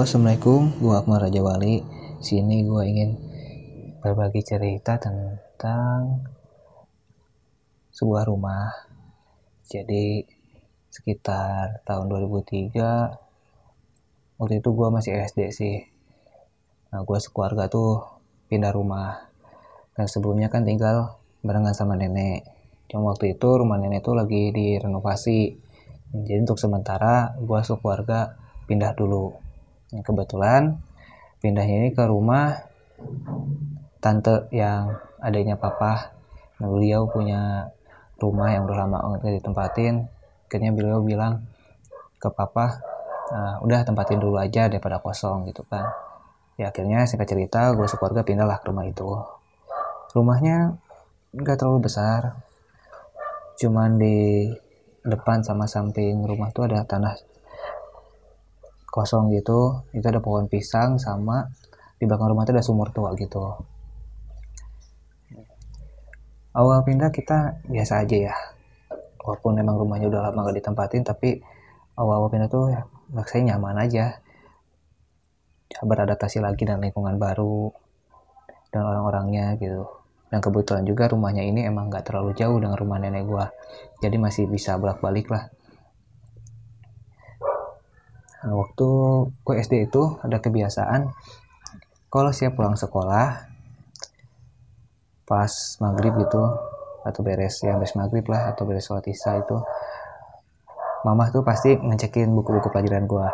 Halo assalamualaikum, gue Akmal Raja Wali. Sini gue ingin berbagi cerita tentang sebuah rumah. Jadi sekitar tahun 2003, waktu itu gue masih SD sih. Nah gue sekeluarga tuh pindah rumah. Dan sebelumnya kan tinggal barengan sama nenek. Cuma waktu itu rumah nenek tuh lagi direnovasi. Jadi untuk sementara gue sekeluarga pindah dulu. Nah, kebetulan pindahnya ini ke rumah tante yang adanya papa. Nah, beliau punya rumah yang udah lama nggak ditempatin. Akhirnya beliau bilang ke papa, nah, udah tempatin dulu aja daripada kosong gitu kan. Ya akhirnya singkat cerita gue sekeluarga pindahlah ke rumah itu. Rumahnya nggak terlalu besar, cuman di depan sama samping rumah tuh ada tanah kosong gitu itu ada pohon pisang sama di belakang rumah itu ada sumur tua gitu. Awal pindah kita biasa aja ya. Walaupun memang rumahnya udah lama gak ditempatin tapi awal-awal pindah tuh ya saya nyaman aja. Beradaptasi lagi dengan lingkungan baru dan orang-orangnya gitu. Dan kebetulan juga rumahnya ini emang gak terlalu jauh dengan rumah nenek gua. Jadi masih bisa bolak-balik lah Nah, waktu gue SD itu ada kebiasaan kalau siap pulang sekolah pas maghrib gitu atau beres ya beres maghrib lah atau beres sholat isya itu mama tuh pasti ngecekin buku-buku pelajaran gue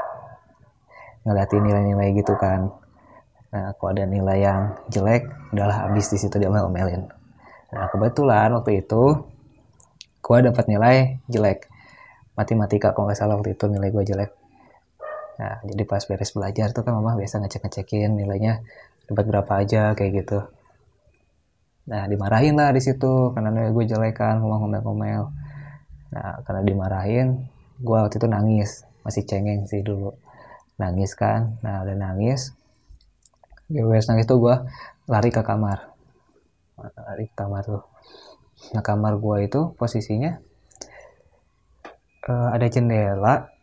ngeliatin nilai-nilai gitu kan. Nah kalau ada nilai yang jelek udahlah habis di situ dia omelin nah kebetulan waktu itu gue dapat nilai jelek. Matematika kalau nggak salah waktu itu nilai gue jelek Nah, jadi pas beres belajar tuh kan mama biasa ngecek-ngecekin nilainya dapat berapa aja kayak gitu. Nah, dimarahin lah di situ karena gue jelek kan, mama ngomel-ngomel. Nah, karena dimarahin, gue waktu itu nangis, masih cengeng sih dulu. Nangis kan, nah udah nangis. Gue nangis tuh gue lari ke kamar. Lari ke kamar tuh. Nah, kamar gue itu posisinya uh, ada jendela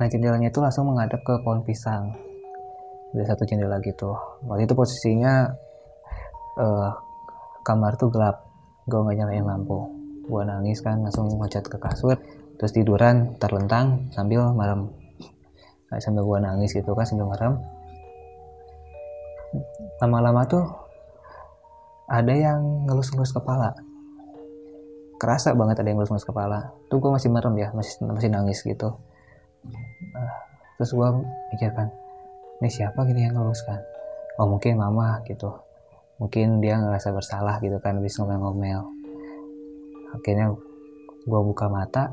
Nah jendelanya itu langsung menghadap ke pohon pisang. Ada satu jendela gitu. Waktu itu posisinya uh, kamar tuh gelap. Gue nggak nyalain lampu. Gue nangis kan langsung loncat ke kasur. Terus tiduran terlentang sambil merem. Nah, sambil gue nangis gitu kan sambil merem. Lama-lama tuh ada yang ngelus-ngelus kepala. Kerasa banget ada yang ngelus-ngelus kepala. Tuh gue masih merem ya, masih masih nangis gitu nah, terus gue mikir kan ini siapa gini yang ngelus kan? Oh mungkin mama gitu. Mungkin dia ngerasa bersalah gitu kan habis ngomel-ngomel. Akhirnya gue buka mata.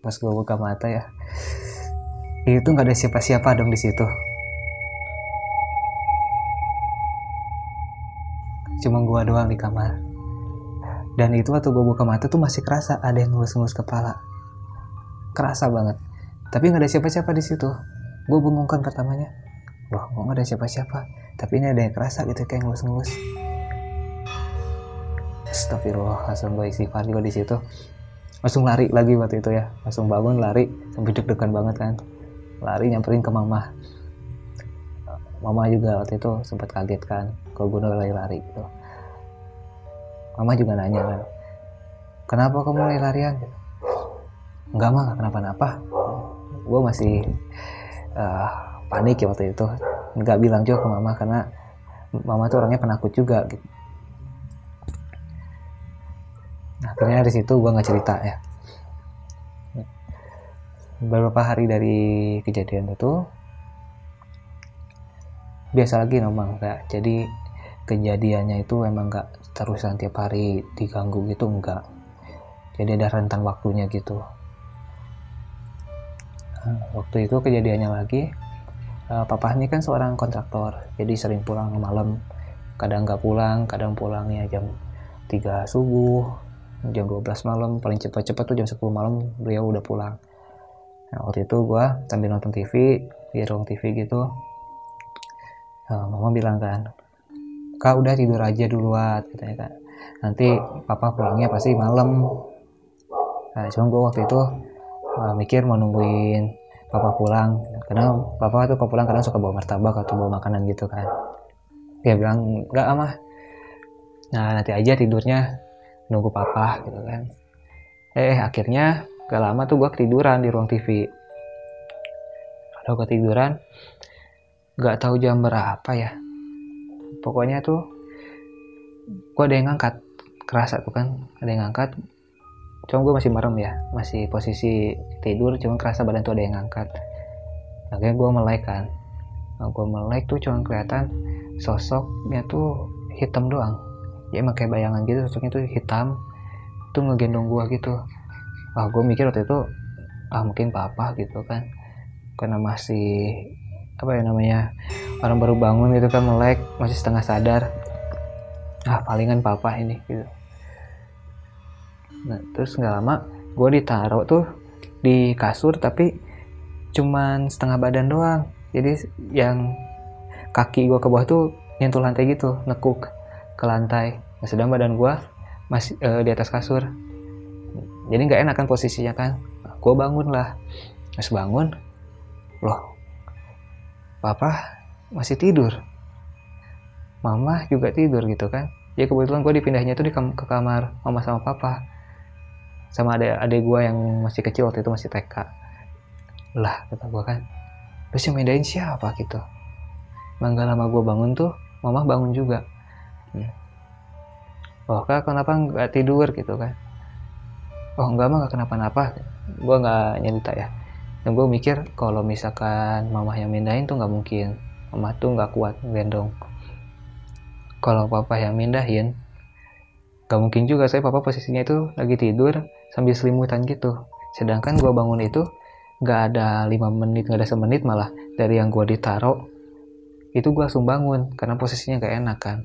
Pas gue buka mata ya itu nggak ada siapa-siapa dong di situ. Cuma gue doang di kamar. Dan itu waktu gue buka mata tuh masih kerasa ada yang ngelus-ngelus kepala kerasa banget. Tapi nggak ada siapa-siapa di situ. Gue bengong kan pertamanya. Wah kok nggak ada siapa-siapa? Tapi ini ada yang kerasa gitu kayak ngelus-ngelus. Astagfirullah langsung gue istighfar juga di situ. Langsung lari lagi waktu itu ya. Langsung bangun lari. Sampai deg-degan banget kan. Lari nyamperin ke mama. Mama juga waktu itu sempat kaget kan kalau gue lari-lari gitu. Mama juga nanya kan kenapa kamu lari-larian enggak mah gak kenapa-napa. Gue masih uh, panik ya waktu itu. Nggak bilang juga ke mama karena mama tuh orangnya penakut juga gitu. Nah, akhirnya dari situ gue nggak cerita ya. Beberapa hari dari kejadian itu biasa lagi nomang enggak. Jadi kejadiannya itu emang nggak terusan tiap hari diganggu gitu enggak. Jadi ada rentan waktunya gitu waktu itu kejadiannya lagi uh, papa ini kan seorang kontraktor jadi sering pulang malam. Kadang nggak pulang kadang pulangnya jam 3 subuh jam 12 malam paling cepat-cepat tuh jam 10 malam beliau udah pulang. Nah, waktu itu gue sambil nonton TV di ruang TV gitu uh, mama bilang kan kak udah tidur aja duluan katanya kan nanti papa pulangnya pasti malam. Nah cuma gue waktu itu uh, mikir mau nungguin papa pulang. Karena papa tuh kalau pulang kadang suka bawa martabak atau bawa makanan gitu kan. Dia bilang enggak amah nah nanti aja tidurnya nunggu papa gitu kan. Eh akhirnya gak lama tuh gue ketiduran di ruang TV kalau ketiduran gak tahu jam berapa ya. Pokoknya tuh gue ada yang ngangkat. Kerasa tuh kan ada yang ngangkat cuma gue masih merem ya masih posisi tidur cuma kerasa badan tuh ada yang ngangkat. Akhirnya gue melek kan. Nah, gue melek tuh cuma kelihatan sosoknya tuh hitam doang. Ya emang kayak bayangan gitu sosoknya tuh hitam. Tuh ngegendong gue gitu. Ah gue mikir waktu itu ah mungkin papa gitu kan. Karena masih apa ya namanya orang baru bangun gitu kan melek masih setengah sadar. Ah palingan papa ini gitu nah terus nggak lama gue ditaruh tuh di kasur tapi cuman setengah badan doang. Jadi yang kaki gue ke bawah tuh nyentuh lantai gitu nekuk ke lantai. Nah, sedang badan gue masih uh, di atas kasur. Jadi nggak enak kan posisinya kan. Nah, gue bangun lah. Pas bangun loh papa masih tidur. Mama juga tidur gitu kan. Ya kebetulan gue dipindahnya tuh di kam ke kamar mama sama papa sama ada adik gue yang masih kecil waktu itu masih TK lah kata gue kan terus yang bedain siapa? Gitu. Mangga lama gue bangun tuh mama bangun juga. Hmm. oh kak kenapa nggak tidur? Gitu kan. Oh enggak mah nggak kenapa-napa. Gue nggak nyerita ya. Dan gue mikir kalau misalkan mama yang mindahin tuh nggak mungkin. Mama tuh nggak kuat gendong. Kalau papa yang mindahin gak mungkin juga saya papa posisinya itu lagi tidur sambil selimutan gitu. Sedangkan gue bangun itu gak ada lima menit gak ada semenit malah dari yang gue ditaro itu gue langsung bangun karena posisinya gak enak kan.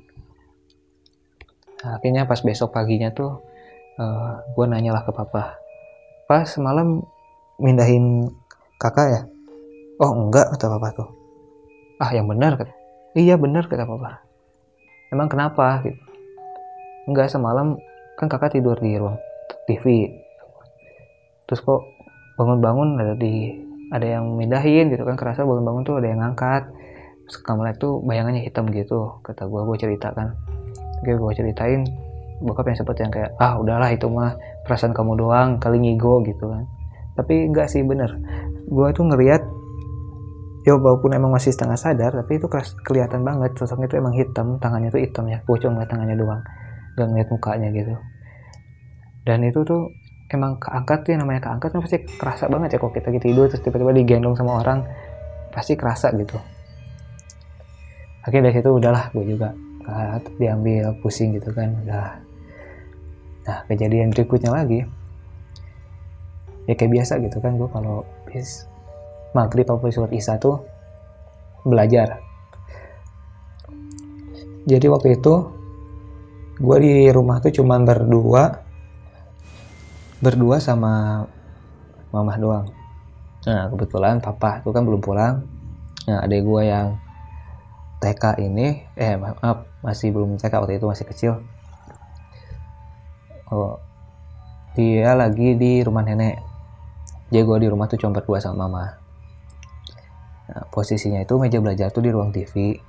Akhirnya pas besok paginya tuh uh, eh, gue nanya lah ke papa pas semalam mindahin kakak ya? Oh enggak kata papa tuh. Ah yang benar kata iya benar kata papa. Emang kenapa? gitu. Enggak semalam kan kakak tidur di ruang TV terus kok bangun-bangun ada di ada yang mindahin gitu kan kerasa bangun-bangun tuh ada yang ngangkat. Terus kamar itu bayangannya hitam gitu kata gue gue cerita kan. Oke gue ceritain bokap yang seperti yang kayak ah udahlah itu mah perasaan kamu doang kali ngigo gitu kan. Tapi enggak sih bener. Gue tuh ngeliat ya walaupun emang masih setengah sadar tapi itu kelihatan banget sosoknya itu emang hitam tangannya tuh hitam ya gue cuma tangannya doang gak ngeliat mukanya gitu dan itu tuh emang keangkat tuh namanya keangkat kan pasti kerasa banget ya kalau kita gitu tidur terus tiba-tiba digendong sama orang pasti kerasa gitu. Akhirnya dari situ udahlah gue juga diambil pusing gitu kan udah. Nah kejadian berikutnya lagi ya kayak biasa gitu kan gue kalau bis maghrib atau surat isya tuh belajar. Jadi waktu itu gue di rumah tuh cuman berdua berdua sama mama doang. Nah kebetulan papa tuh kan belum pulang. Nah adik gue yang TK ini eh maaf masih belum TK waktu itu masih kecil. Oh dia lagi di rumah nenek. Jadi gue di rumah tuh cuma berdua sama mama. Nah, posisinya itu meja belajar tuh di ruang TV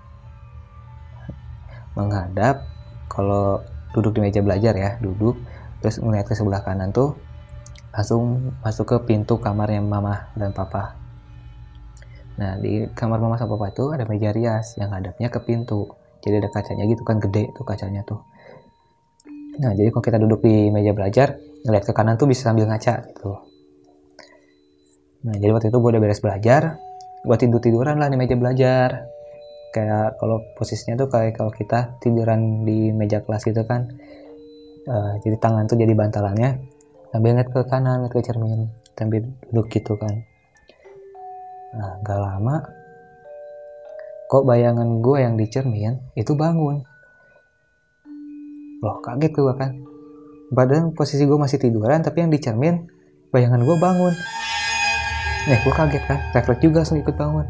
menghadap kalau duduk di meja belajar ya duduk terus ngeliat ke sebelah kanan tuh langsung masuk ke pintu kamarnya mama dan papa. Nah di kamar mama sama papa itu ada meja rias yang hadapnya ke pintu. Jadi ada kacanya gitu kan gede tuh kacanya tuh. Nah jadi kalau kita duduk di meja belajar ngeliat ke kanan tuh bisa sambil ngaca gitu. Nah jadi waktu itu gue udah beres belajar gue tidur tiduran lah di meja belajar. Kayak kalau posisinya tuh kayak kalau kita tiduran di meja kelas gitu kan uh, jadi tangan tuh jadi bantalannya. Sambil ngeliat ke kanan ngeliat ke cermin. Sambil duduk gitu kan. Nah gak lama kok bayangan gue yang di cermin itu bangun. Loh kaget gue kan. Badan posisi gue masih tiduran tapi yang di cermin bayangan gue bangun. Eh gue kaget kan. Refleks juga langsung ikut bangun.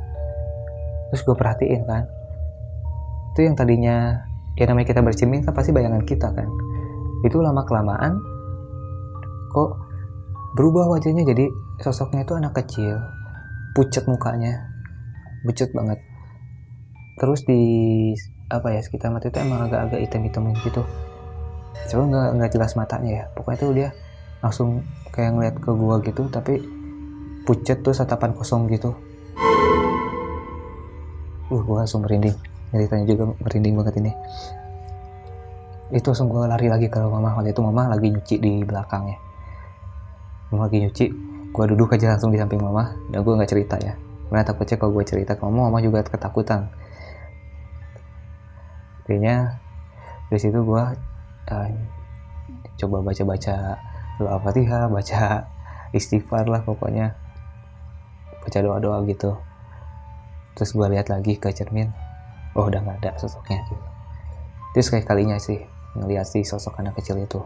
Terus gue perhatiin kan. Itu yang tadinya ya namanya kita bercermin kan pasti bayangan kita kan itu lama kelamaan kok berubah wajahnya jadi sosoknya itu anak kecil. Pucat mukanya pucat banget. Terus di apa ya sekitar mata itu emang agak-agak hitam-hitam gitu. Coba nggak nggak jelas matanya ya. Pokoknya tuh dia langsung kayak ngeliat ke gua gitu tapi pucat tuh tatapan kosong gitu. Uh gua langsung merinding. Ceritanya juga merinding banget ini itu langsung gua lari lagi ke mama waktu itu mama lagi nyuci di belakang ya. Mama lagi nyuci gua duduk aja langsung di samping mama dan gua nggak cerita ya. Karena takutnya kalau gue cerita ke mama mama juga ketakutan. Akhirnya dari situ gue uh, coba baca-baca doa fatihah baca istighfar lah pokoknya. Baca doa-doa gitu. Terus gue lihat lagi ke cermin. Oh udah nggak ada sosoknya. Gitu itu sekali kalinya sih ngeliat si sosok anak kecil itu.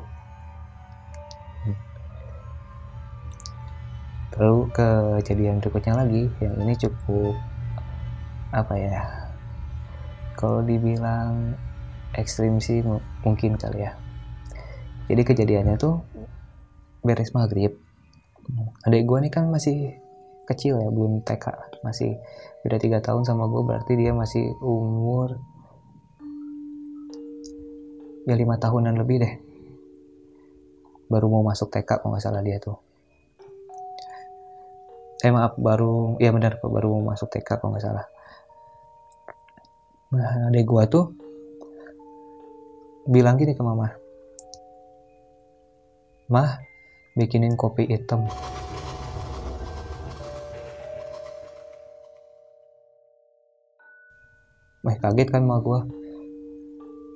Lalu kejadian berikutnya lagi yang ini cukup apa ya kalau dibilang ekstrim sih mungkin kali ya. Jadi kejadiannya tuh beres maghrib. Adik gue nih kan masih kecil ya belum TK masih beda tiga tahun sama gue berarti dia masih umur ya lima tahunan lebih deh. Baru mau masuk TK kalau nggak salah dia tuh. Eh maaf baru ya benar baru mau masuk TK kalau nggak salah. Nah adek gua tuh bilang gini ke mama mah bikinin kopi hitam. Mah kaget kan mama gua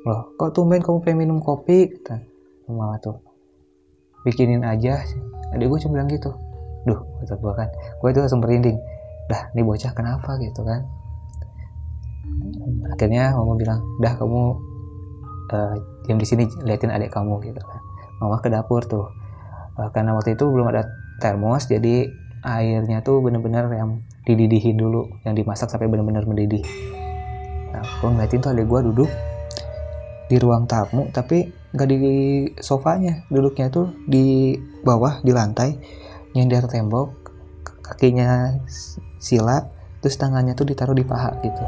loh kok tumben kamu pengen minum kopi? Kata mama tuh bikinin aja adik gue cuma bilang gitu. Duh kata gue kan. Gue itu langsung merinding. Dah ini bocah kenapa? Gitu kan. Akhirnya mama bilang dah kamu uh, diam di sini liatin adik kamu gitu kan. Mama ke dapur tuh. Uh, karena waktu itu belum ada termos jadi airnya tuh bener-bener yang dididihin dulu yang dimasak sampai bener-bener mendidih. Nah gue ngeliatin tuh adik gue duduk di ruang tamu tapi nggak di sofanya. Duduknya tuh di bawah di lantai atas tembok kakinya sila terus tangannya tuh ditaruh di paha gitu.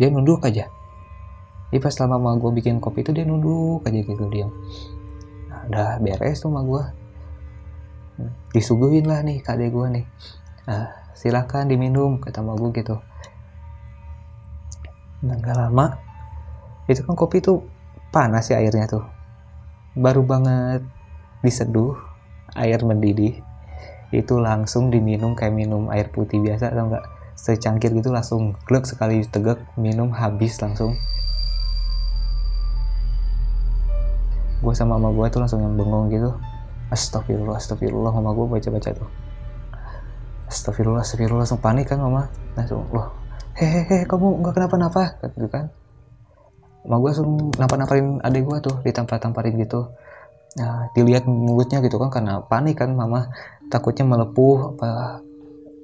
Dia nunduk aja. Jadi pas selama mama gue bikin kopi itu dia nunduk aja gitu dia nah, udah beres tuh sama gue disuguhin lah nih kade gue nih. Nah, silakan diminum kata mama gue gitu nah gak lama itu kan kopi tuh panas ya airnya tuh. Baru banget diseduh air mendidih itu langsung diminum kayak minum air putih biasa atau enggak secangkir gitu langsung glek sekali tegak minum habis langsung. Gue sama mama gue tuh langsung yang bengong gitu. Astagfirullah astagfirullah mama gue baca baca tuh. Astagfirullah astagfirullah langsung panik kan mama? Langsung loh hehehe kamu nggak kenapa-napa? Gitu kan. Mama gue langsung nampak-namparin adik gue tuh ditampar-tamparin gitu. Nah, dilihat mulutnya gitu kan karena panik kan mama. Takutnya melepuh apa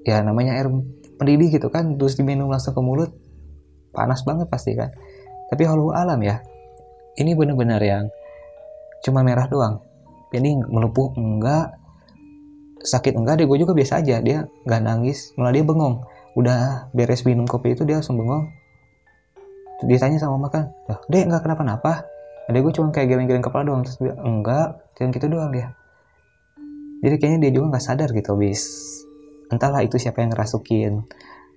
ya namanya air mendidih gitu kan. Terus diminum langsung ke mulut. Panas banget pasti kan. Tapi halu alam ya ini bener-bener yang cuma merah doang. Jadi melepuh enggak sakit enggak deh gue juga biasa aja. Dia nggak nangis malah dia bengong udah beres minum kopi itu dia langsung bengong. Dia tanya sama makan kan deh nggak kenapa-napa? Ada gue cuma kayak geleng-geleng kepala doang. Terus dia enggak jangan gitu doang dia. Jadi kayaknya dia juga nggak sadar gitu bis entahlah itu siapa yang ngerasukin.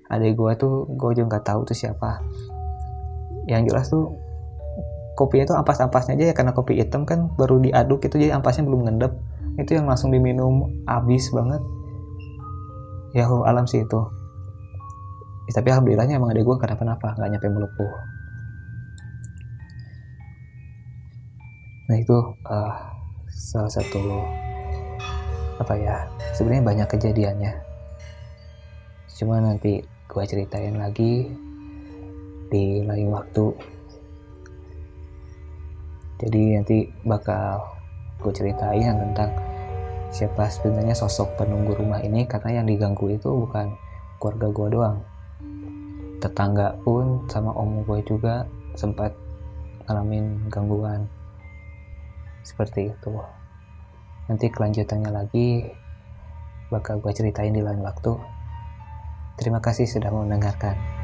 Adik gue tuh gue juga nggak tahu tuh siapa. Yang jelas tuh kopinya tuh ampas-ampasnya aja ya karena kopi hitam kan baru diaduk itu jadi ampasnya belum ngendep itu yang langsung diminum habis banget. Ya alam sih itu ya, tapi alhamdulillahnya emang adik gue kenapa-napa nggak nyampe melepuh nah itu uh, salah satu apa ya sebenarnya banyak kejadiannya. Cuma nanti gue ceritain lagi di lain waktu. Jadi nanti bakal gue ceritain tentang siapa sebenarnya sosok penunggu rumah ini karena yang diganggu itu bukan keluarga gue doang tetangga pun sama om gue juga sempat ngalamin gangguan seperti itu nanti kelanjutannya lagi bakal gue ceritain di lain waktu. Terima kasih sudah mendengarkan.